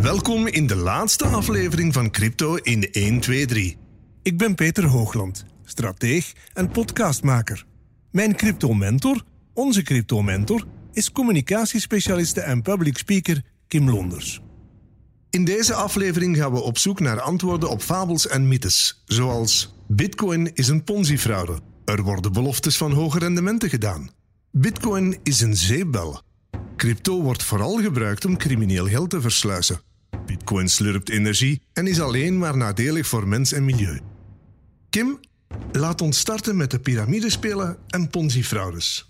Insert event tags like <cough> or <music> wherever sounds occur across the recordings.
Welkom in de laatste aflevering van Crypto in 1, 2, 3. Ik ben Peter Hoogland, strateeg en podcastmaker. Mijn crypto-mentor, onze crypto-mentor, is communicatiespecialiste en public speaker Kim Londers. In deze aflevering gaan we op zoek naar antwoorden op fabels en mythes, zoals Bitcoin is een Ponzi-fraude. Er worden beloftes van hoge rendementen gedaan. Bitcoin is een zeepbel. Crypto wordt vooral gebruikt om crimineel geld te versluizen. Bitcoin slurpt energie en is alleen maar nadelig voor mens en milieu. Kim, laat ons starten met de piramidespelen en Ponzi-fraudes.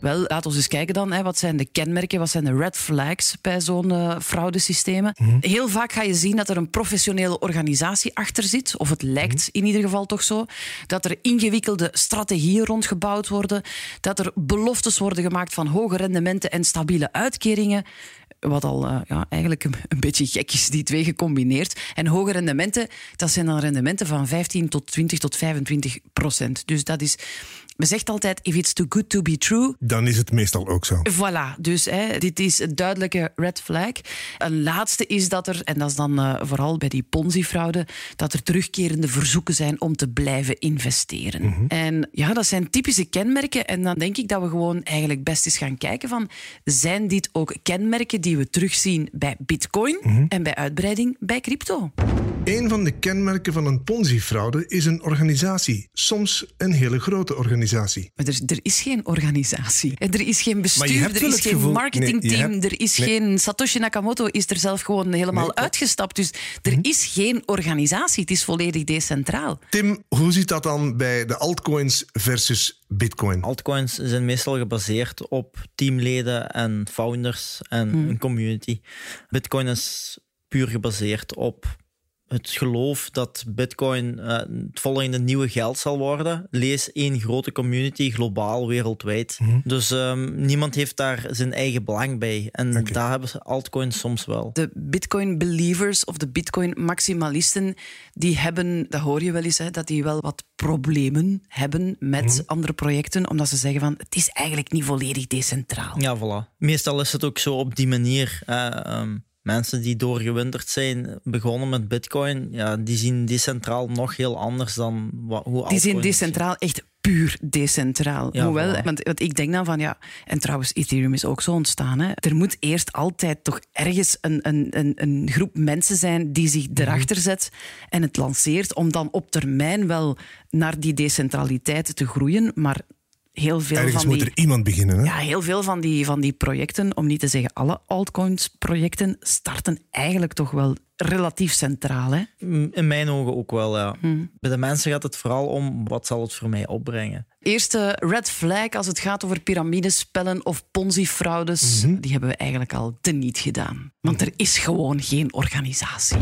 Wel, laten we eens kijken dan. Hè. Wat zijn de kenmerken, wat zijn de red flags bij zo'n uh, fraudesystemen? Heel vaak ga je zien dat er een professionele organisatie achter zit, of het lijkt in ieder geval toch zo. Dat er ingewikkelde strategieën rondgebouwd worden, dat er beloftes worden gemaakt van hoge rendementen en stabiele uitkeringen. Wat al uh, ja, eigenlijk een, een, beetje gek is, die twee gecombineerd. En hoge rendementen, dat zijn dan rendementen van 15 tot 20 tot 25 procent. Dus dat is men zegt altijd, if it's too good to be true... Dan is het meestal ook zo. Voilà, dus hè, dit is een duidelijke red flag. Een laatste is dat er, en dat is dan uh, vooral bij die Ponzi-fraude, dat er terugkerende verzoeken zijn om te blijven investeren. Mm -hmm. En ja, dat zijn typische kenmerken. En dan denk ik dat we gewoon eigenlijk best eens gaan kijken van, zijn dit ook kenmerken die we terugzien bij bitcoin mm -hmm. en bij uitbreiding bij crypto? Een van de kenmerken van een Ponzi-fraude is een organisatie, soms een hele grote organisatie. Maar er, er is geen organisatie. Er is geen bestuur, er is geen gevoel... marketingteam, nee, hebt... er is nee. geen... Satoshi Nakamoto is er zelf gewoon helemaal nee, uitgestapt. Dus er mm-hmm. is geen organisatie. Het is volledig decentraal. Tim, hoe zit dat dan bij de altcoins versus bitcoin? Altcoins zijn meestal gebaseerd op teamleden en founders en mm. een community. Bitcoin is puur gebaseerd op het geloof dat Bitcoin uh, het volgende nieuwe geld zal worden. Lees één grote community, globaal, wereldwijd. Mm -hmm. Dus um, niemand heeft daar zijn eigen belang bij. En okay. daar hebben ze altcoins soms wel. De Bitcoin believers of de Bitcoin maximalisten, die hebben, dat hoor je wel eens, hè, dat die wel wat problemen hebben met mm -hmm. andere projecten, omdat ze zeggen van het is eigenlijk niet volledig decentraal. Ja, voilà. Meestal is het ook zo op die manier. Uh, um, mensen die doorgewinterd zijn, begonnen met Bitcoin, ja, die zien decentraal nog heel anders dan wat, hoe Die zien decentraal echt puur decentraal. Ja, Hoewel, voilà. want, want, ik denk dan van ja, en trouwens, Ethereum is ook zo ontstaan. Hè. Er moet eerst altijd toch ergens een, een, een, een groep mensen zijn die zich erachter zet en het lanceert, om dan op termijn wel naar die decentraliteit te groeien. Maar heel veel Ergens van moet die, er iemand beginnen. Hè? Ja, heel veel van die, van die projecten, om niet te zeggen alle altcoins-projecten, starten eigenlijk toch wel relatief centraal. Hè? In mijn ogen ook wel, ja. Hmm. Bij de mensen gaat het vooral om wat zal het voor mij opbrengen. Eerste red flag als het gaat over piramidespellen of ponzi-fraudes, mm -hmm. die hebben we eigenlijk al teniet gedaan. Want er is gewoon geen organisatie.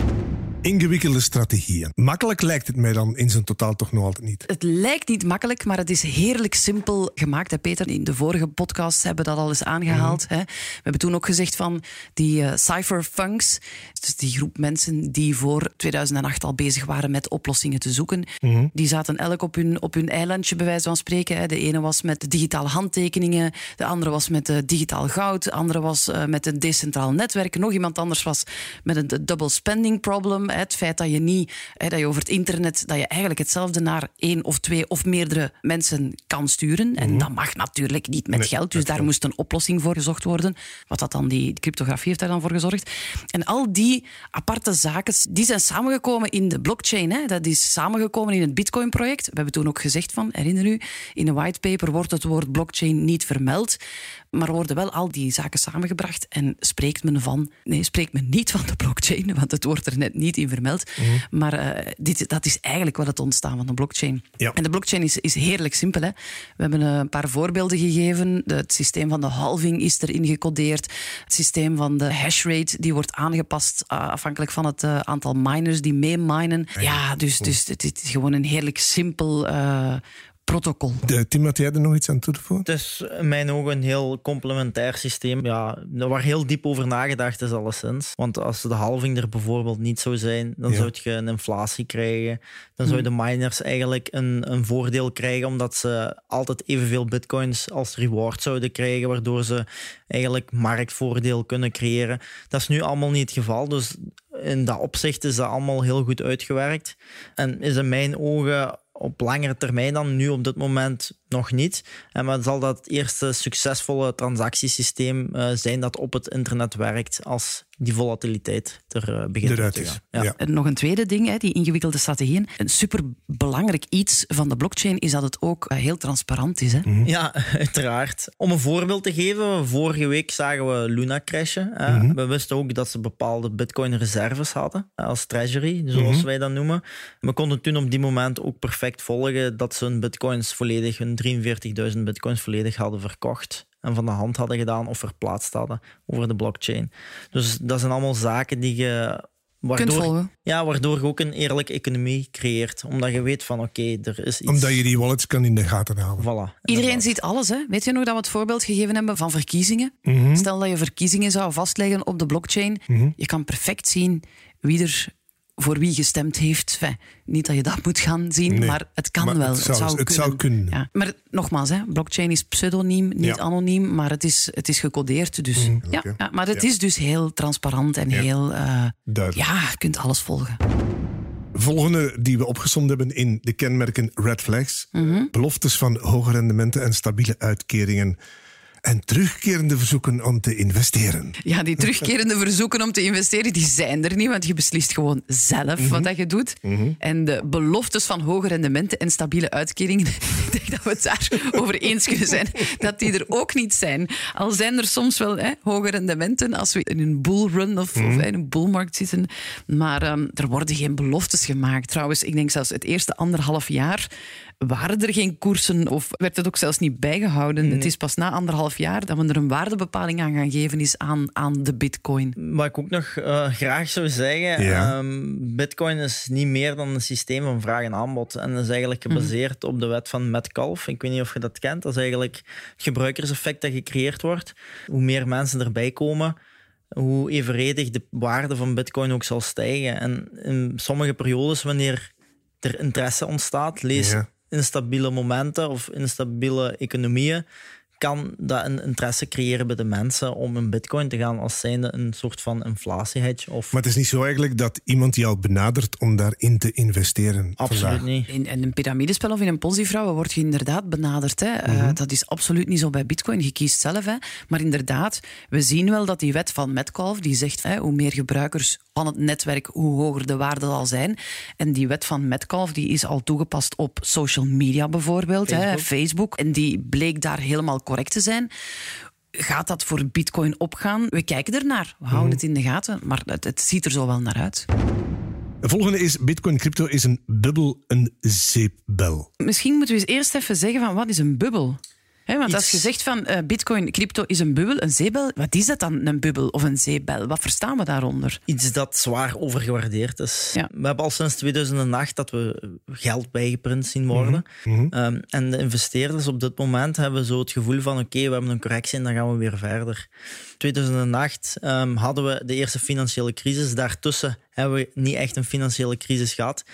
Ingewikkelde strategieën. Makkelijk lijkt het mij dan in zijn totaal toch nog altijd niet. Het lijkt niet makkelijk, maar het is heerlijk simpel gemaakt. Hè, Peter, in de vorige podcast hebben we dat al eens aangehaald. Mm -hmm. hè. We hebben toen ook gezegd van die uh, dus die groep mensen die voor 2008 al bezig waren met oplossingen te zoeken. Mm -hmm. Die zaten elk op hun, op hun eilandje, bij wijze van spreken. Hè. De ene was met digitale handtekeningen, de andere was met uh, digitaal goud, de andere was uh, met een decentraal netwerk. Nog iemand anders was met een double spending problem. Het feit dat je niet, dat je over het internet, dat je eigenlijk hetzelfde naar één of twee of meerdere mensen kan sturen. En mm -hmm. dat mag natuurlijk niet met Nee, geld. Dus daar geld. moest een oplossing voor gezocht worden. Wat dat dan, die cryptografie heeft daar dan voor gezorgd. En al die aparte zaken, die zijn samengekomen in de blockchain. Hè. Dat is samengekomen in het Bitcoin-project. We hebben toen ook gezegd van, herinner u, in een whitepaper wordt het woord blockchain niet vermeld. Maar worden wel al die zaken samengebracht en spreekt men van... Nee, spreekt men niet van de blockchain, want het wordt er net niet in vermeld. Mhm. Maar uh, dit, dat is eigenlijk wel het ontstaan van de blockchain. Ja. En de blockchain is, is heerlijk simpel. Hè? We hebben uh, een paar voorbeelden gegeven. De, het systeem van de halving is erin gecodeerd. Het systeem van de hashrate die wordt aangepast uh, afhankelijk van het aantal miners die mee minen. Ja, dus, dus het, het is gewoon een heerlijk simpel protocol. De, Tim, had jij er nog iets aan toe te voegen? Het is in mijn ogen een heel complementair systeem. Ja, waar heel diep over nagedacht is, alleszins. Want als de halving er bijvoorbeeld niet zou zijn, dan Ja. zou je een inflatie krijgen. Dan zou de miners eigenlijk een, een voordeel krijgen, omdat ze altijd evenveel bitcoins als reward zouden krijgen, waardoor ze eigenlijk marktvoordeel kunnen creëren. Dat is nu allemaal niet het geval. Dus in dat opzicht is dat allemaal heel goed uitgewerkt. En is in mijn ogen op langere termijn dan, nu op dit moment nog niet. En maar zal dat eerste succesvolle transactiesysteem eh, zijn dat op het internet werkt als die volatiliteit er eh, begint Eruit te gaan. Ja. En nog een tweede ding, hè, die ingewikkelde strategieën. Een superbelangrijk iets van de blockchain is dat het ook eh, heel transparant is. Hè? Ja, <laughs> uiteraard. Om een voorbeeld te geven, vorige week zagen we Luna crashen. hè. We wisten ook dat ze bepaalde bitcoin-reserves hadden als treasury, zoals wij dat noemen. We konden toen op die moment ook perfect volgen dat ze hun bitcoins volledig, hun 43.000 bitcoins volledig hadden verkocht. En van de hand hadden gedaan of verplaatst hadden over de blockchain. Dus dat zijn allemaal zaken die je. Waardoor, Kunt volgen. Ja, waardoor je ook een eerlijke economie creëert. Omdat je weet van oké, er is iets. Omdat je die wallets kan in de gaten houden. Voilà, Iedereen ziet alles. Hè? Weet je nog dat we het voorbeeld gegeven hebben van verkiezingen? Mhm. Stel dat je verkiezingen zou vastleggen op de blockchain. Je kan perfect zien wie er voor wie gestemd heeft. Enfin, niet dat je dat moet gaan zien, Nee, maar het kan maar wel. het zou- het zou kunnen. Ja. Maar nogmaals, hè, blockchain is pseudoniem, niet Ja. anoniem, maar het is, het is gecodeerd. Dus, ja, oké. ja, maar het is dus heel transparant en heel... eh, Duidelijk. ja, je kunt alles volgen. Volgende die we opgesomd hebben in de kenmerken red flags. Beloftes van hoge rendementen en stabiele uitkeringen. En terugkerende verzoeken om te investeren. Ja, die terugkerende verzoeken om te investeren, die zijn er niet, want je beslist gewoon zelf wat dat je doet. En de beloftes van hoge rendementen en stabiele uitkeringen, ik denk dat we het daarover <laughs> eens kunnen zijn, dat die er ook niet zijn. Al zijn er soms wel hè, hoge rendementen als we in een bullrun of, of in een bullmarkt zitten, maar ehm, er worden geen beloftes gemaakt. Trouwens, ik denk zelfs het eerste anderhalf jaar waren er geen koersen of werd het ook zelfs niet bijgehouden. Het is pas na anderhalf jaar dat we er een waardebepaling aan gaan geven is aan, aan de bitcoin. Wat ik ook nog eh, graag zou zeggen, Ja. ehm, bitcoin is niet meer dan een systeem van vraag en aanbod. En dat is eigenlijk gebaseerd op de wet van Metcalfe. Ik weet niet of je dat kent. Dat is eigenlijk het gebruikerseffect dat gecreëerd wordt. Hoe meer mensen erbij komen, hoe evenredig de waarde van bitcoin ook zal stijgen. En in sommige periodes, wanneer er interesse ontstaat, lees Ja. instabiele momenten of instabiele economieën, kan dat een interesse creëren bij de mensen om in bitcoin te gaan als zijnde een soort van inflatiehedge. Of Maar het is niet zo eigenlijk dat iemand jou benadert om daarin te investeren. absoluut vandaag. niet. In, in een piramidespel of in een ponzi-vrouw word je inderdaad benaderd. Hè. Eh, dat is absoluut niet zo bij bitcoin. Je kiest zelf. Hè. Maar inderdaad, we zien wel dat die wet van Metcalfe, die zegt hè, hoe meer gebruikers van het netwerk, hoe hoger de waarde zal zijn. En die wet van Metcalfe die is al toegepast op social media bijvoorbeeld. Hè, Facebook. Facebook. En die bleek daar helemaal correct te zijn. Gaat dat voor bitcoin opgaan? We kijken ernaar. We houden het in de gaten. Maar het, het ziet er zo wel naar uit. De volgende is Bitcoin crypto is een bubbel, een zeepbel. Misschien moeten we eens eerst even zeggen van wat is een bubbel? Want als je zegt van eh, bitcoin, crypto is een bubbel, een zeebel, wat is dat dan, een bubbel of een zeebel? Wat verstaan we daaronder? Iets dat zwaar overgewaardeerd is. Ja. We hebben al sinds 2008 dat we geld bijgeprint zien worden. Ehm, en de investeerders op dit moment hebben zo het gevoel van oké, we hebben een correctie en dan gaan we weer verder. 2008 ehm, hadden we de eerste financiële crisis. Daartussen hebben we niet echt een financiële crisis gehad.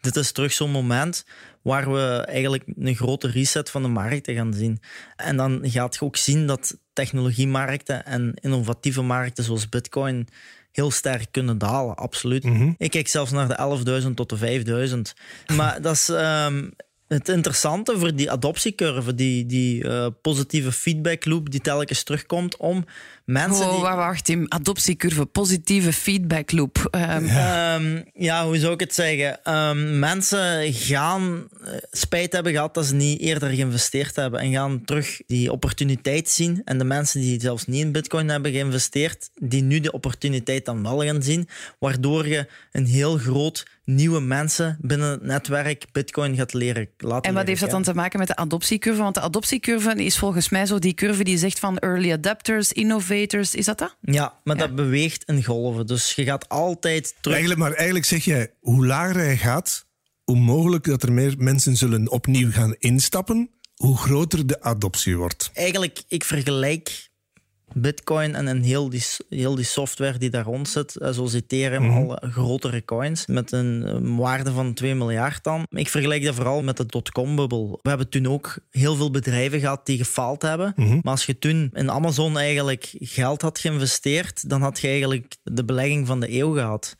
Dit is terug zo'n moment waar we eigenlijk een grote reset van de markten gaan zien. En dan gaat je ook zien dat technologiemarkten en innovatieve markten zoals Bitcoin heel sterk kunnen dalen, absoluut. Ik kijk zelfs naar de 11.000 tot de 5.000. Maar dat is ehm, het interessante voor die adoptiecurve, die, die eh, positieve feedback loop die telkens terugkomt om mensen Oh, die... wacht, Tim. Adoptiecurve, positieve feedback loop. Ehm, Ehm, ja, hoe zou ik het zeggen? Ehm, mensen gaan eh, spijt hebben gehad dat ze niet eerder geïnvesteerd hebben en gaan terug die opportuniteit zien. En de mensen die zelfs niet in Bitcoin hebben geïnvesteerd, die nu de opportuniteit dan wel gaan zien, waardoor je een heel groot nieuwe mensen binnen het netwerk Bitcoin gaat leren laten en wat leren heeft dat dan te maken met de adoptiecurve? Want de adoptiecurve is volgens mij zo die curve die zegt van early adapters, innovators. Is dat dat? Ja, maar Ja. dat beweegt in golven. Dus je gaat altijd terug. Eigenlijk, maar eigenlijk zeg jij, hoe lager hij gaat, hoe mogelijk dat er meer mensen zullen opnieuw gaan instappen, hoe groter de adoptie wordt. Eigenlijk, ik vergelijk Bitcoin en, en heel, die, heel die software die daar rond zit, eh, zoals Ethereum, Mhm. alle grotere coins, met een waarde van 2 miljard dan. Ik vergelijk dat vooral met de dotcom-bubbel. We hebben toen ook heel veel bedrijven gehad die gefaald hebben. Mhm. Maar als je toen in Amazon eigenlijk geld had geïnvesteerd, dan had je eigenlijk de belegging van de eeuw gehad.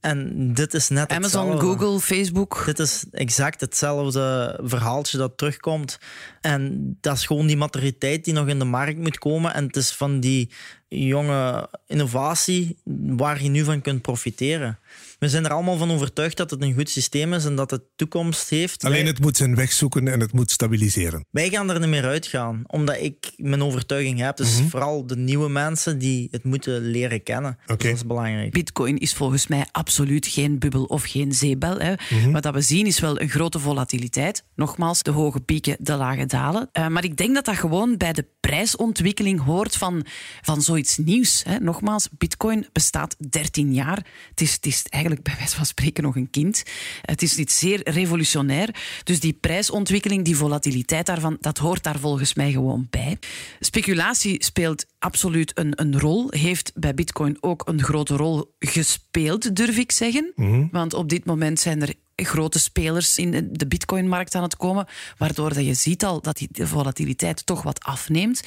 En dit is net Mhm. Amazon, hetzelfde. Google, Facebook. Dit is exact hetzelfde verhaaltje dat terugkomt. En dat is gewoon die maturiteit die nog in de markt moet komen. En het is van die jonge innovatie waar je nu van kunt profiteren. We zijn er allemaal van overtuigd dat het een goed systeem is en dat het toekomst heeft. Alleen Wij- het moet zijn weg zoeken en het moet stabiliseren. wij gaan er niet meer uitgaan, omdat ik mijn overtuiging heb. Dus vooral de nieuwe mensen die het moeten leren kennen. Dat is belangrijk. Bitcoin is volgens mij absoluut geen bubbel of geen zeebel. Hè. Wat dat we zien is wel een grote volatiliteit. Nogmaals, de hoge pieken, de lage dalen. Eh, maar ik denk dat dat gewoon bij de prijsontwikkeling hoort van, van zoiets nieuws. Hè. Nogmaals, Bitcoin bestaat 13 jaar. Het is, het is eigenlijk bij wijze van spreken nog een kind. Het is iets zeer revolutionair. Dus die prijsontwikkeling, die volatiliteit daarvan, dat hoort daar volgens mij gewoon bij. Speculatie speelt absoluut een, een rol. Heeft bij Bitcoin ook een grote rol gespeeld, durf ik zeggen. Want op dit moment zijn er grote spelers in de bitcoinmarkt aan het komen, waardoor dat je ziet al dat die de volatiliteit toch wat afneemt.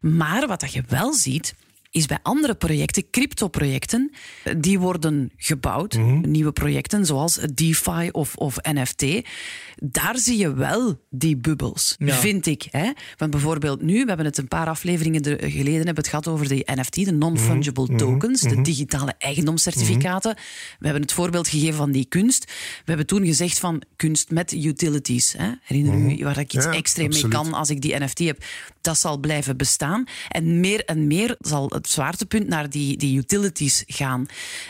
Maar wat dat je wel ziet, is bij andere projecten, crypto-projecten, die worden gebouwd, nieuwe projecten zoals DeFi of, of NFT. Daar zie je wel die bubbels, Ja. vind ik. Hè? Want bijvoorbeeld nu, we hebben het een paar afleveringen er- geleden hebben het gehad over de NFT, de non-fungible tokens, de digitale eigendomscertificaten. We hebben het voorbeeld gegeven van die kunst. We hebben toen gezegd van kunst met utilities. Hè? Herinner u waar ik iets Ja, extreem mee kan als ik die NFT heb? Dat zal blijven bestaan. En meer en meer zal het zwaartepunt naar die, die utilities gaan.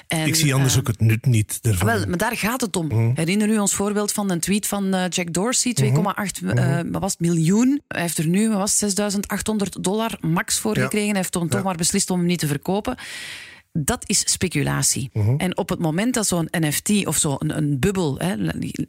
En, Ik zie anders eh, ook het nut niet ervan. wel, maar daar gaat het om. Mhm. Herinner u ons voorbeeld van een tweet van eh, Jack Dorsey, 2,8 Mhm. eh, wat was het, miljoen. Hij heeft er nu was het, 6800 dollar max voor Ja. gekregen. Hij heeft toen toch maar beslist om hem niet te verkopen. Dat is speculatie. Mhm. En op het moment dat zo'n NFT of zo'n een, een bubbel, hè,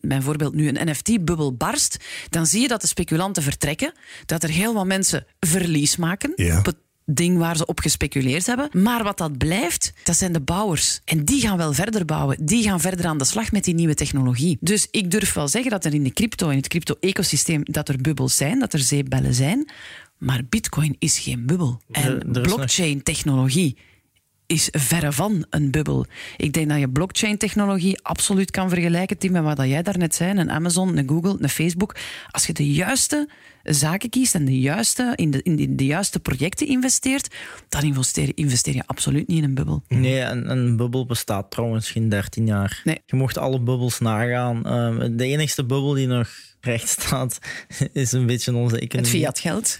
mijn voorbeeld nu, een NFT-bubbel barst, dan zie je dat de speculanten vertrekken, dat er heel wat mensen verlies maken op het ding waar ze op gespeculeerd hebben. Maar wat dat blijft, dat zijn de bouwers. En die gaan wel verder bouwen. Die gaan verder aan de slag met die nieuwe technologie. Dus ik durf wel zeggen dat er in de crypto, in het crypto-ecosysteem, dat er bubbels zijn, dat er zeebellen zijn. Maar bitcoin is geen bubbel. En blockchain-technologie is verre van een bubbel. Ik denk dat je blockchain-technologie absoluut kan vergelijken, Tim, met wat dat jij daarnet zei, een Amazon, een Google, een Facebook. Als je de juiste zaken kiest en de juiste, in, de, in de, de juiste projecten investeert, dan investeer, investeer je absoluut niet in een bubbel. Nee, een, een bubbel bestaat trouwens geen 13 jaar. Nee. Je mocht alle bubbels nagaan. Ehm, de enigste bubbel die nog recht staat, <laughs> is een beetje onze Het economie. fiatgeld.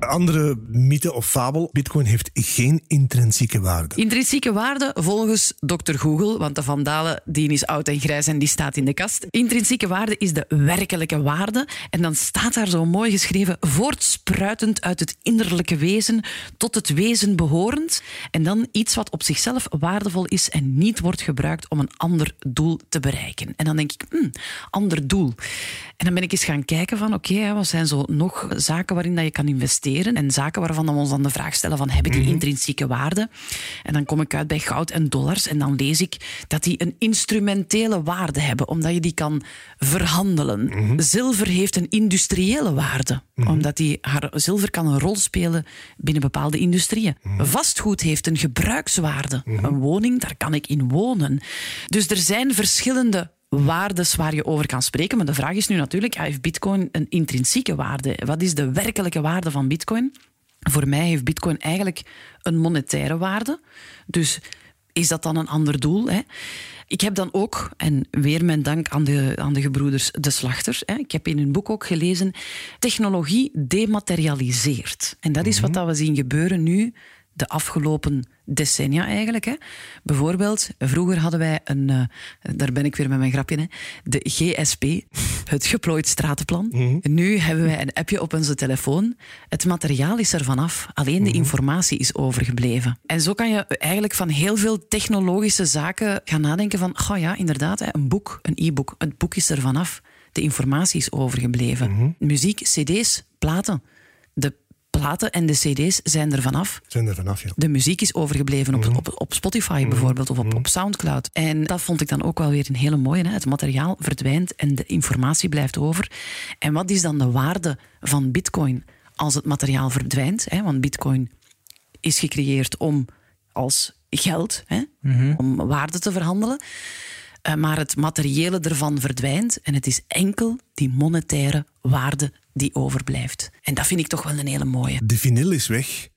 Andere mythe of fabel, bitcoin heeft geen intrinsieke waarde. Intrinsieke waarde volgens Dr. Google, want de Vandalen die is oud en grijs en die staat in de kast. Intrinsieke waarde is de werkelijke waarde. En dan staat daar zo mooi geschreven, voortspruitend uit het innerlijke wezen tot het wezen behorend. En dan iets wat op zichzelf waardevol is en niet wordt gebruikt om een ander doel te bereiken. En dan denk ik, hmm, ander doel. En dan ben ik eens gaan kijken van, oké, wat zijn zo nog zaken waarin dat je kan investeren en zaken waarvan we ons dan de vraag stellen van, hebben die intrinsieke waarde? En dan kom ik uit bij goud en dollars en dan lees ik dat die een instrumentele waarde hebben, omdat je die kan verhandelen. Zilver heeft een industriële waarde, omdat die, haar zilver kan een rol spelen binnen bepaalde industrieën. Vastgoed heeft een gebruikswaarde. Een woning, daar kan ik in wonen. Dus er zijn verschillende waardes waar je over kan spreken. Maar de vraag is nu natuurlijk, ja, heeft bitcoin een intrinsieke waarde? Wat is de werkelijke waarde van bitcoin? Voor mij heeft bitcoin eigenlijk een monetaire waarde. Dus is dat dan een ander doel? Hè? Ik heb dan ook, en weer mijn dank aan de, aan de gebroeders De Slachters, hè, ik heb in hun boek ook gelezen, technologie dematerialiseert. En dat is wat dat we zien gebeuren nu de afgelopen decennia eigenlijk. Hè. Bijvoorbeeld, vroeger hadden wij een, uh, daar ben ik weer met mijn grapje, hè, de GSP, het geplooid stratenplan. Mhm. Nu hebben wij een appje op onze telefoon. Het materiaal is er vanaf, alleen de informatie is overgebleven. En zo kan je eigenlijk van heel veel technologische zaken gaan nadenken van, oh ja, inderdaad, hè, een boek, een e-book, het boek is er vanaf. De informatie is overgebleven. Muziek, cd's, platen. De platen en de cd's zijn er vanaf. Zijn er vanaf, ja. De muziek is overgebleven op, op, op Spotify bijvoorbeeld of op, op Soundcloud. En dat vond ik dan ook wel weer een hele mooie. Hè? Het materiaal verdwijnt en de informatie blijft over. En wat is dan de waarde van Bitcoin als het materiaal verdwijnt? Hè? Want Bitcoin is gecreëerd om als geld, hè? om waarde te verhandelen. Uh, maar het materiële ervan verdwijnt en het is enkel die monetaire waarde die overblijft. En dat vind ik toch wel een hele mooie. De vinyl is weg,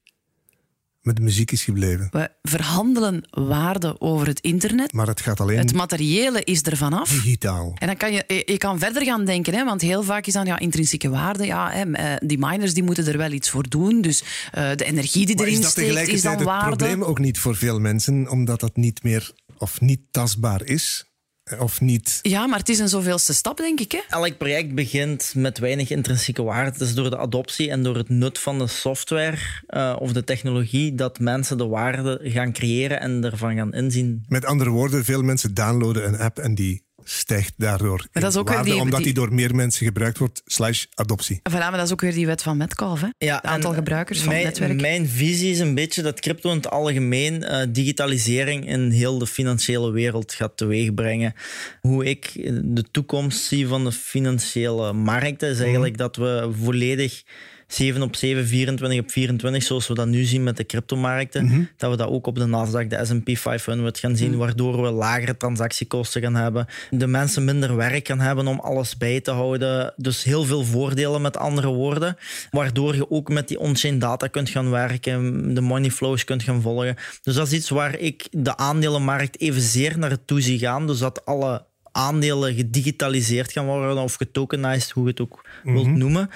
maar de muziek is gebleven. We verhandelen waarde over het internet. Maar het gaat alleen Het materiële is er vanaf. digitaal. En dan kan je, je kan verder gaan denken, hè, want heel vaak is dan ja, intrinsieke waarde. Ja, hè, die miners die moeten er wel iets voor doen. Dus uh, de energie die maar erin is dat steekt, is dan het waarde. probleem ook niet voor veel mensen, omdat dat niet meer of niet tastbaar is? Of niet? Ja, maar het is een zoveelste stap, denk ik. Hè? Elk project begint met weinig intrinsieke waarde. Het is door de adoptie en door het nut van de software uh, of de technologie dat mensen de waarde gaan creëren en ervan gaan inzien. Met andere woorden, veel mensen downloaden een app en die stijgt daardoor Maar dat is ook weer waarde, die- omdat die- die door meer mensen gebruikt wordt, slash adoptie. Voilà, maar dat is ook weer die wet van Metcalfe. Hè? Ja, het aantal gebruikers van mijn, het netwerk. Mijn visie is een beetje dat crypto in het algemeen eh, digitalisering in heel de financiële wereld gaat teweegbrengen. Hoe ik de toekomst zie van de financiële markten is eigenlijk dat we volledig 7 op 7, 24 op 24, zoals we dat nu zien met de cryptomarkten, dat we dat ook op de Nasdaq, de S&P 500 gaan zien, waardoor we lagere transactiekosten gaan hebben, de mensen minder werk gaan hebben om alles bij te houden. Dus heel veel voordelen met andere woorden, waardoor je ook met die on-chain data kunt gaan werken, de money flows kunt gaan volgen. Dus dat is iets waar ik de aandelenmarkt evenzeer naartoe zie gaan, dus dat alle aandelen gedigitaliseerd gaan worden of getokenized, hoe je het ook wilt noemen.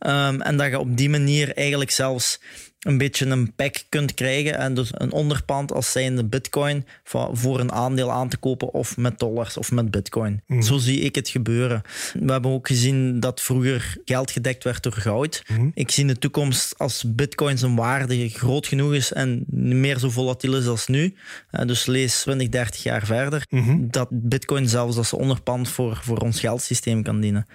Um, en dat je op die manier eigenlijk zelfs een beetje een pack kunt krijgen en dus een onderpand als zijnde bitcoin voor een aandeel aan te kopen of met dollars of met bitcoin. Zo zie ik het gebeuren. We hebben ook gezien dat vroeger geld gedekt werd door goud. Ik zie de toekomst als bitcoin zijn waarde groot genoeg is en niet meer zo volatiel is als nu. Eh, dus lees 20, 30 jaar verder. Dat bitcoin zelfs als onderpand voor, voor ons geldsysteem kan dienen.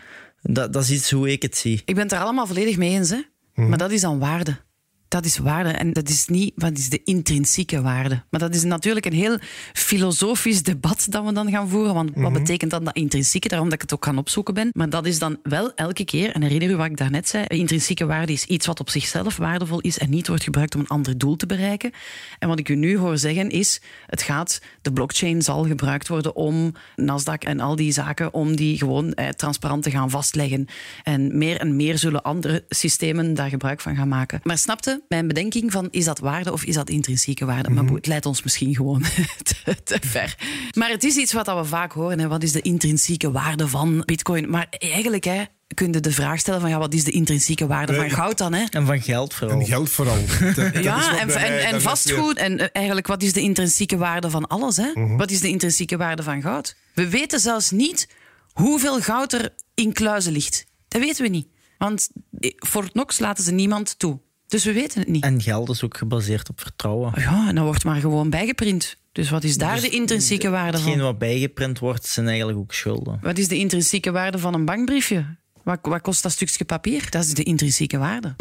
Dat, dat is iets hoe ik het zie. Ik ben het er allemaal volledig mee eens, hè? maar dat is dan waarde. Dat is waarde en dat is niet wat is de intrinsieke waarde. Maar dat is natuurlijk een heel filosofisch debat dat we dan gaan voeren. Want wat betekent dan dat intrinsieke? Daarom dat ik het ook gaan opzoeken ben. Maar dat is dan wel elke keer, en herinner u wat ik daarnet zei, intrinsieke waarde is iets wat op zichzelf waardevol is en niet wordt gebruikt om een ander doel te bereiken. En wat ik u nu hoor zeggen is, het gaat, de blockchain zal gebruikt worden om Nasdaq en al die zaken, om die gewoon eh, transparant te gaan vastleggen. En meer en meer zullen andere systemen daar gebruik van gaan maken. Maar snapte, mijn bedenking van is dat waarde of is dat intrinsieke waarde? Maar boe, het leidt ons misschien gewoon <laughs> te, te ver. Maar het is iets wat we vaak horen. Hè. Wat is de intrinsieke waarde van bitcoin? Maar eigenlijk hè, kun je de vraag stellen van ja, wat is de intrinsieke waarde van goud dan? Hè? En van geld vooral. En geld vooral. <laughs> Dat- dat Ja, en, vastgoed. En eh, eigenlijk, wat is de intrinsieke waarde van alles? Hè? Wat is de intrinsieke waarde van goud? We weten zelfs niet hoeveel goud er in kluizen ligt. Dat weten we niet. Want eh, Fort Knox laten ze niemand toe. Dus we weten het niet. En geld is ook gebaseerd op vertrouwen. Ja, en dan wordt maar gewoon bijgeprint. Dus wat is daar Dus de intrinsieke waarde Hetgeen van? wat bijgeprint wordt, zijn eigenlijk ook schulden. Wat is de intrinsieke waarde van een bankbriefje? Wat, wat kost dat stukje papier? Dat is de intrinsieke waarde.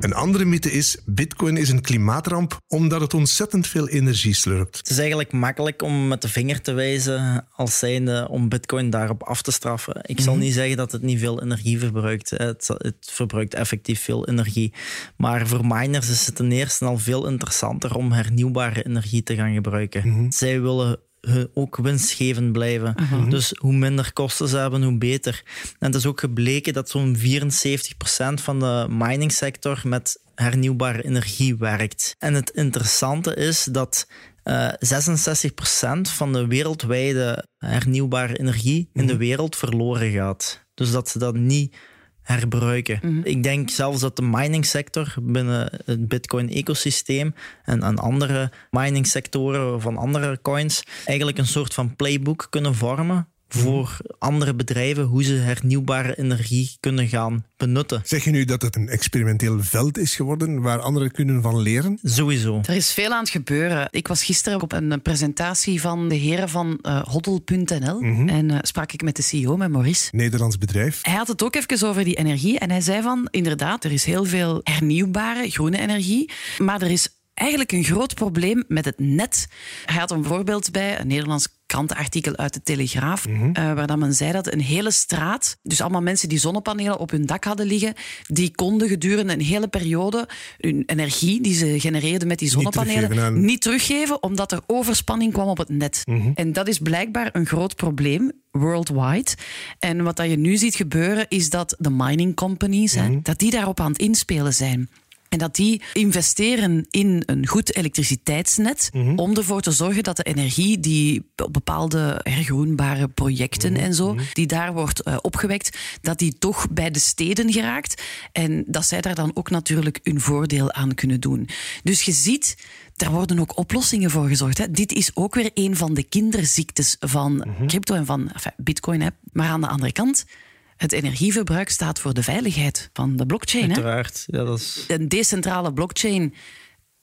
Een andere mythe is: Bitcoin is een klimaatramp omdat het ontzettend veel energie slurpt. Het is eigenlijk makkelijk om met de vinger te wijzen als zijnde om bitcoin daarop af te straffen. Ik zal niet zeggen dat het niet veel energie verbruikt. Het, het verbruikt effectief veel energie. Maar voor miners is het ten eerste al veel interessanter om hernieuwbare energie te gaan gebruiken. Zij willen ook winstgevend blijven. Dus hoe minder kosten ze hebben, hoe beter. En het is ook gebleken dat zo'n 74% van de miningsector met hernieuwbare energie werkt. En het interessante is dat eh 66% van de wereldwijde hernieuwbare energie in de wereld verloren gaat. Dus dat ze dat niet herbruiken. Mhm. Ik denk zelfs dat de miningsector binnen het Bitcoin-ecosysteem en, en andere miningsectoren van andere coins eigenlijk een soort van playbook kunnen vormen voor andere bedrijven hoe ze hernieuwbare energie kunnen gaan benutten. Zeg je nu dat het een experimenteel veld is geworden waar anderen kunnen van leren? Sowieso. Er is veel aan het gebeuren. Ik was gisteren op een presentatie van de heren van uh, Hoddle.nl en uh, sprak ik met de CEO, met Maurice. Nederlands bedrijf. Hij had het ook even over die energie en hij zei van, inderdaad, er is heel veel hernieuwbare groene energie, maar er is eigenlijk een groot probleem met het net. Hij had een voorbeeld bij, een Nederlands krantenartikel uit de Telegraaf, uh, waar dat men zei dat een hele straat, dus allemaal mensen die zonnepanelen op hun dak hadden liggen, die konden gedurende een hele periode hun energie die ze genereerden met die zonnepanelen niet teruggeven, niet teruggeven omdat er overspanning kwam op het net. En dat is blijkbaar een groot probleem worldwide. En wat dat je nu ziet gebeuren is dat de mining companies, hè, dat die daarop aan het inspelen zijn. En dat die investeren in een goed elektriciteitsnet Mhm. om ervoor te zorgen dat de energie die op bepaalde hergroenbare projecten Mhm. en zo, die daar wordt uh, opgewekt, dat die toch bij de steden geraakt. En dat zij daar dan ook natuurlijk hun voordeel aan kunnen doen. Dus je ziet, daar worden ook oplossingen voor gezorgd. Hè. Dit is ook weer een van de kinderziektes van Mhm. crypto en van enfin, bitcoin. Hè. Maar aan de andere kant, het energieverbruik staat voor de veiligheid van de blockchain. Hè? Uiteraard. Ja, dat is... Een decentrale blockchain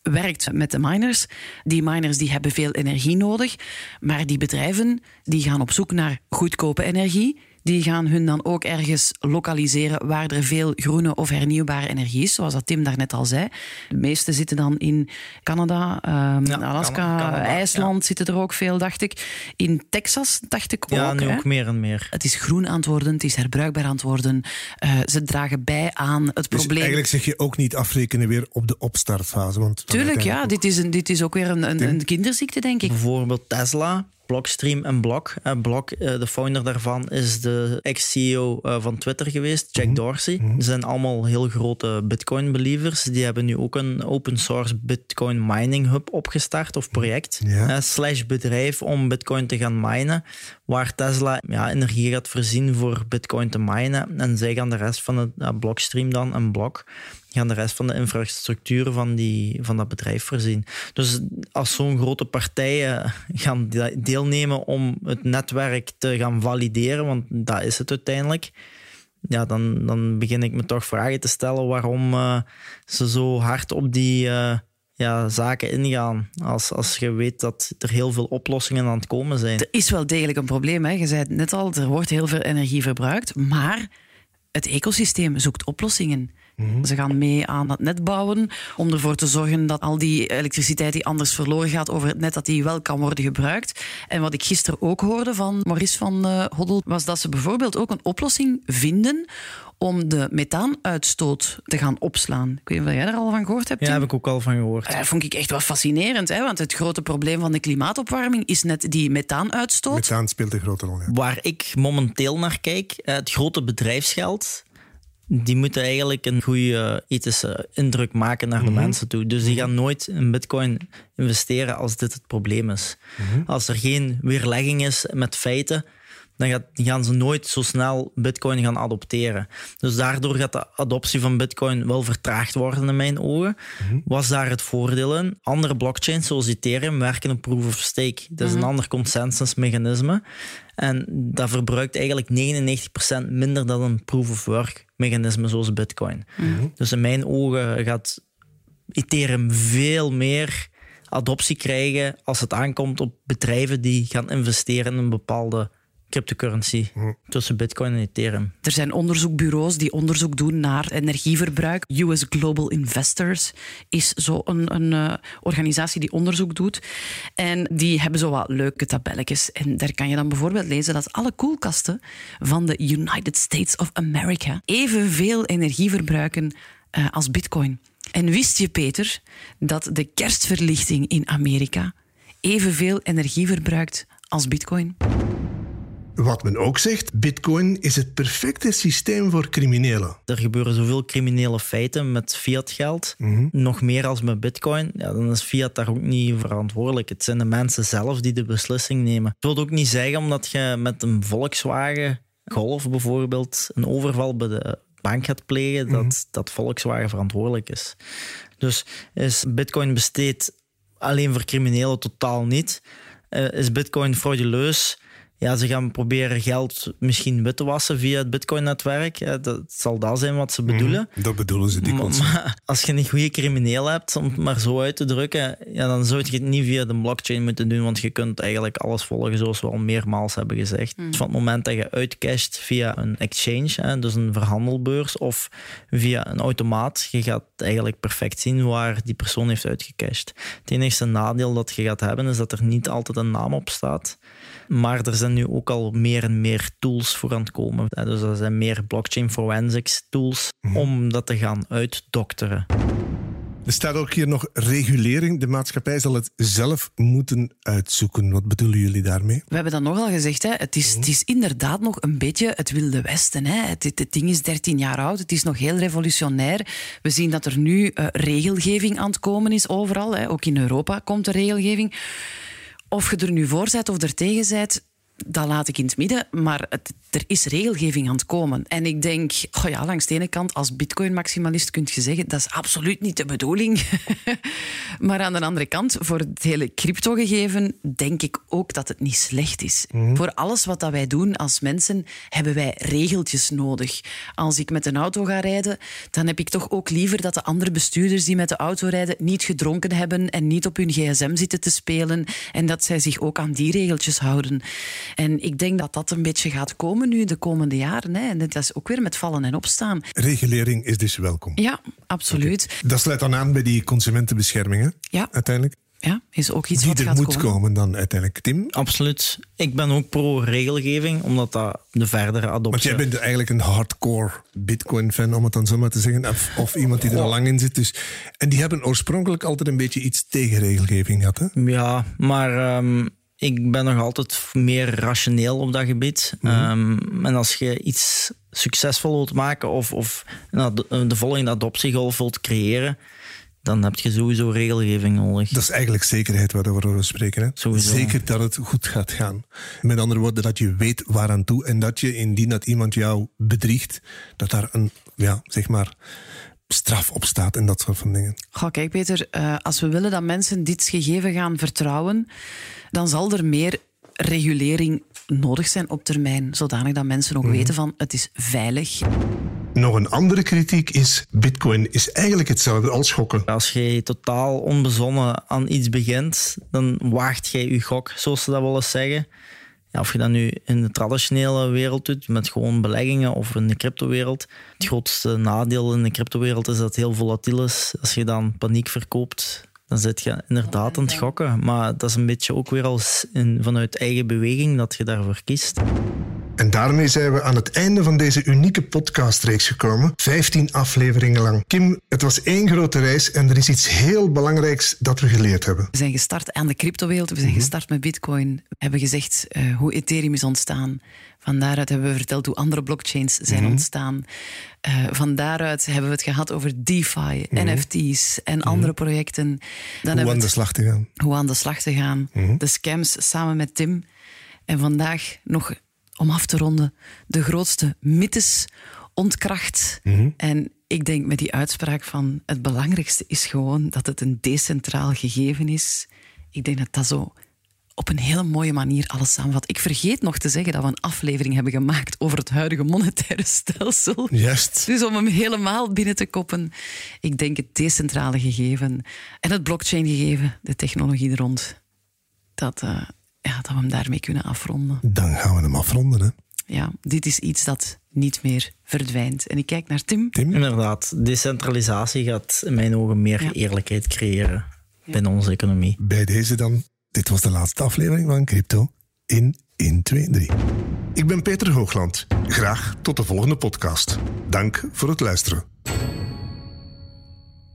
werkt met de miners. Die miners die hebben veel energie nodig, maar die bedrijven die gaan op zoek naar goedkope energie. Die gaan hun dan ook ergens lokaliseren waar er veel groene of hernieuwbare energie is, zoals dat Tim daarnet al zei. De meeste zitten dan in Canada, um, Ja, Alaska, Canada, IJsland zitten er ook veel, dacht ik. In Texas dacht ik Ja, ook. nu hè. ook meer en meer. Het is groen aan het worden, het is herbruikbaar aan het worden. Uh, ze dragen bij aan het Dus probleem. eigenlijk zeg je ook niet afrekenen weer op de opstartfase. Want Tuurlijk, ja. Dit is, een, dit is ook weer een, een, een kinderziekte, denk ik. Bijvoorbeeld Tesla, Blockstream en Block. Eh, Block, eh, de founder daarvan, is de ex-CEO eh, van Twitter geweest, Jack Dorsey. Ze zijn allemaal heel grote Bitcoin-believers. Die hebben nu ook een open source Bitcoin mining hub opgestart of project. Slash bedrijf om Bitcoin te gaan minen. Waar Tesla ja, energie gaat voorzien voor Bitcoin te minen. En zij gaan de rest van het Blockstream dan en Block gaan de rest van de infrastructuur van, die, van dat bedrijf voorzien. Dus als zo'n grote partijen gaan de- deelnemen om het netwerk te gaan valideren, want dat is het uiteindelijk, ja, dan, dan begin ik me toch vragen te stellen waarom eh, ze zo hard op die eh, ja, zaken ingaan. Als, als je weet dat er heel veel oplossingen aan het komen zijn. Er is wel degelijk een probleem. Hè. Je zei het net al, er wordt heel veel energie verbruikt. Maar het ecosysteem zoekt oplossingen. Ze gaan mee aan het net bouwen om ervoor te zorgen dat al die elektriciteit die anders verloren gaat over het net, dat die wel kan worden gebruikt. En wat ik gisteren ook hoorde van Maurice van uh, Hoddel, was dat ze bijvoorbeeld ook een oplossing vinden om de methaanuitstoot te gaan opslaan. Ik weet niet of jij daar al van gehoord hebt, Ja, heb ik ook al van gehoord. Dat vond ik echt wel fascinerend, hè? want het grote probleem van de klimaatopwarming is net die methaanuitstoot. Methaan speelt een grote rol. Ja. Waar ik momenteel naar kijk, eh, het grote bedrijfsgeld, die moeten eigenlijk een goede ethische indruk maken naar de mensen toe. Dus die gaan nooit in bitcoin investeren als dit het probleem is. Als er geen weerlegging is met feiten, dan gaat, gaan ze nooit zo snel bitcoin gaan adopteren. Dus daardoor gaat de adoptie van bitcoin wel vertraagd worden in mijn ogen. Was daar het voordeel in? Andere blockchains zoals Ethereum werken op proof of stake. Dat is een ander consensusmechanisme. En dat verbruikt eigenlijk 99% minder dan een proof of work mechanisme zoals bitcoin. Dus in mijn ogen gaat Ethereum veel meer adoptie krijgen als het aankomt op bedrijven die gaan investeren in een bepaalde cryptocurrency tussen bitcoin en ethereum. Er zijn onderzoekbureaus die onderzoek doen naar energieverbruik. US Global Investors is zo een, een eh, organisatie die onderzoek doet. En die hebben zo wat leuke tabelletjes. En daar kan je dan bijvoorbeeld lezen dat alle koelkasten van de United States of America evenveel energie verbruiken eh, als bitcoin. En wist je, Peter, dat de kerstverlichting in Amerika evenveel energie verbruikt als bitcoin? Wat men ook zegt, bitcoin is het perfecte systeem voor criminelen. Er gebeuren zoveel criminele feiten met fiat geld, nog meer als met bitcoin. Ja, dan is fiat daar ook niet verantwoordelijk. Het zijn de mensen zelf die de beslissing nemen. Het wil ook niet zeggen omdat je met een Volkswagen Golf bijvoorbeeld een overval bij de bank gaat plegen, dat, dat Volkswagen verantwoordelijk is. Dus is Bitcoin besteed alleen voor criminelen totaal niet. Uh, is Bitcoin frauduleus? Ja, ze gaan proberen geld misschien wit te wassen via het Bitcoin-netwerk. Dat zal dat zijn wat ze mhm, bedoelen. dat bedoelen ze dikwijls. Maar, maar als je een goede crimineel hebt, om het maar zo uit te drukken, ja, dan zou je het niet via de blockchain moeten doen, want je kunt eigenlijk alles volgen, zoals we al meermaals hebben gezegd. Mm. van het moment dat je uitcasht via een exchange, hè, dus een verhandelbeurs, of via een automaat, je gaat eigenlijk perfect zien waar die persoon heeft uitgecashed. Het enige nadeel dat je gaat hebben, is dat er niet altijd een naam op staat. Maar er zijn nu ook al meer en meer tools voor aan het komen. Dus er zijn meer blockchain forensics tools mhm. om dat te gaan uitdokteren. Er staat ook hier nog regulering. De maatschappij zal het zelf moeten uitzoeken. Wat bedoelen jullie daarmee? We hebben dat nogal gezegd. Hè. Het, is, het is inderdaad nog een beetje het Wilde Westen. Hè. Het, het, ding is 13 jaar oud. Het is nog heel revolutionair. We zien dat er nu uh, regelgeving aan het komen is overal. Hè. Ook in Europa komt er regelgeving. Of je er nu voor bent of er tegen bent, dat laat ik in het midden. Maar het, er is regelgeving aan het komen. En ik denk, oh ja, langs de ene kant, als bitcoin-maximalist kun je zeggen, dat is absoluut niet de bedoeling. <laughs> maar aan de andere kant, voor het hele crypto-gegeven, denk ik ook dat het niet slecht is. Mhm. Voor alles wat dat wij doen als mensen, hebben wij regeltjes nodig. Als ik met een auto ga rijden, dan heb ik toch ook liever dat de andere bestuurders die met de auto rijden niet gedronken hebben en niet op hun gsm zitten te spelen en dat zij zich ook aan die regeltjes houden. En ik denk dat dat een beetje gaat komen nu de komende jaren. Hè. En dat is ook weer met vallen en opstaan. Regulering is dus welkom. Ja, absoluut. Dat sluit dan aan bij die consumentenbescherming, hè? Ja. Uiteindelijk. Ja, is ook iets die wat er gaat moet komen. dan uiteindelijk. Tim? Absoluut. Ik ben ook pro-regelgeving, omdat dat de verdere adoptie... Want jij bent eigenlijk een hardcore Bitcoin-fan, om het dan zo maar te zeggen. Of, of iemand die er al lang in zit. Dus. En die hebben oorspronkelijk altijd een beetje iets tegen regelgeving gehad, hè? Ja, maar... Um ik ben nog altijd meer rationeel op dat gebied. Ehm, en als je iets succesvol wilt maken of, of de volgende adoptiegolf wilt creëren, dan heb je sowieso regelgeving nodig. Dat is eigenlijk zekerheid waarover we spreken. Hè? Zeker dat het goed gaat gaan. Met andere woorden, dat je weet waaraan toe en dat je indien dat iemand jou bedriegt, dat daar een, ja, zeg maar, straf op staat en dat soort van dingen. Goh, kijk Peter, uh, als we willen dat mensen dit gegeven gaan vertrouwen, dan zal er meer regulering nodig zijn op termijn, zodanig dat mensen ook mhm. weten van het is veilig. Nog een andere kritiek is: Bitcoin is eigenlijk hetzelfde als gokken. Als je totaal onbezonnen aan iets begint, dan waagt jij je gok, zoals ze dat willen zeggen. Ja, of je dat nu in de traditionele wereld doet, met gewoon beleggingen, of in de cryptowereld. Het grootste nadeel in de cryptowereld is dat het heel volatiel is. Als je dan paniek verkoopt, dan zit je inderdaad aan het gokken. Maar dat is een beetje ook weer als in, vanuit eigen beweging dat je daarvoor kiest. En daarmee zijn we aan het einde van deze unieke podcastreeks gekomen. 15 afleveringen lang. Kim, het was één grote reis en er is iets heel belangrijks dat we geleerd hebben. We zijn gestart aan de cryptowereld. We zijn mhm. gestart met Bitcoin. We hebben gezegd uh, hoe Ethereum is ontstaan. Van daaruit hebben we verteld hoe andere blockchains zijn mhm. ontstaan. Uh, van daaruit hebben we het gehad over DeFi, mhm. NFT's en andere projecten. Dan hoe aan de slag te gaan. Hoe aan de slag te gaan. De scams samen met Tim. En vandaag nog om af te ronden, de grootste mythes ontkracht. Mhm. En ik denk met die uitspraak van het belangrijkste is gewoon dat het een decentraal gegeven is. Ik denk dat dat zo op een hele mooie manier alles samenvat. Ik vergeet nog te zeggen dat we een aflevering hebben gemaakt over het huidige monetaire stelsel. Juist. Dus om hem helemaal binnen te koppen, ik denk het decentrale gegeven en het blockchain gegeven, de technologie er rond, dat, uh, ja, dat we hem daarmee kunnen afronden. Dan gaan we hem afronden, hè? Ja, dit is iets dat niet meer verdwijnt. En ik kijk naar Tim. Tim? Inderdaad, decentralisatie gaat in mijn ogen meer eerlijkheid creëren binnen onze economie. Bij deze dan, dit was de laatste aflevering van Crypto in 1, 2, 3. Ik ben Peter Hoogland. Graag tot de volgende podcast. Dank voor het luisteren.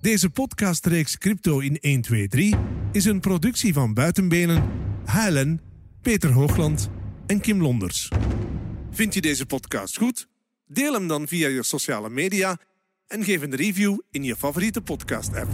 Deze podcastreeks Crypto in 1, 2, 3 is een productie van Buitenbenen Helen, Peter Hoogland en Kim Londers. Vind je deze podcast goed? Deel hem dan via je sociale media en geef een review in je favoriete podcast-app.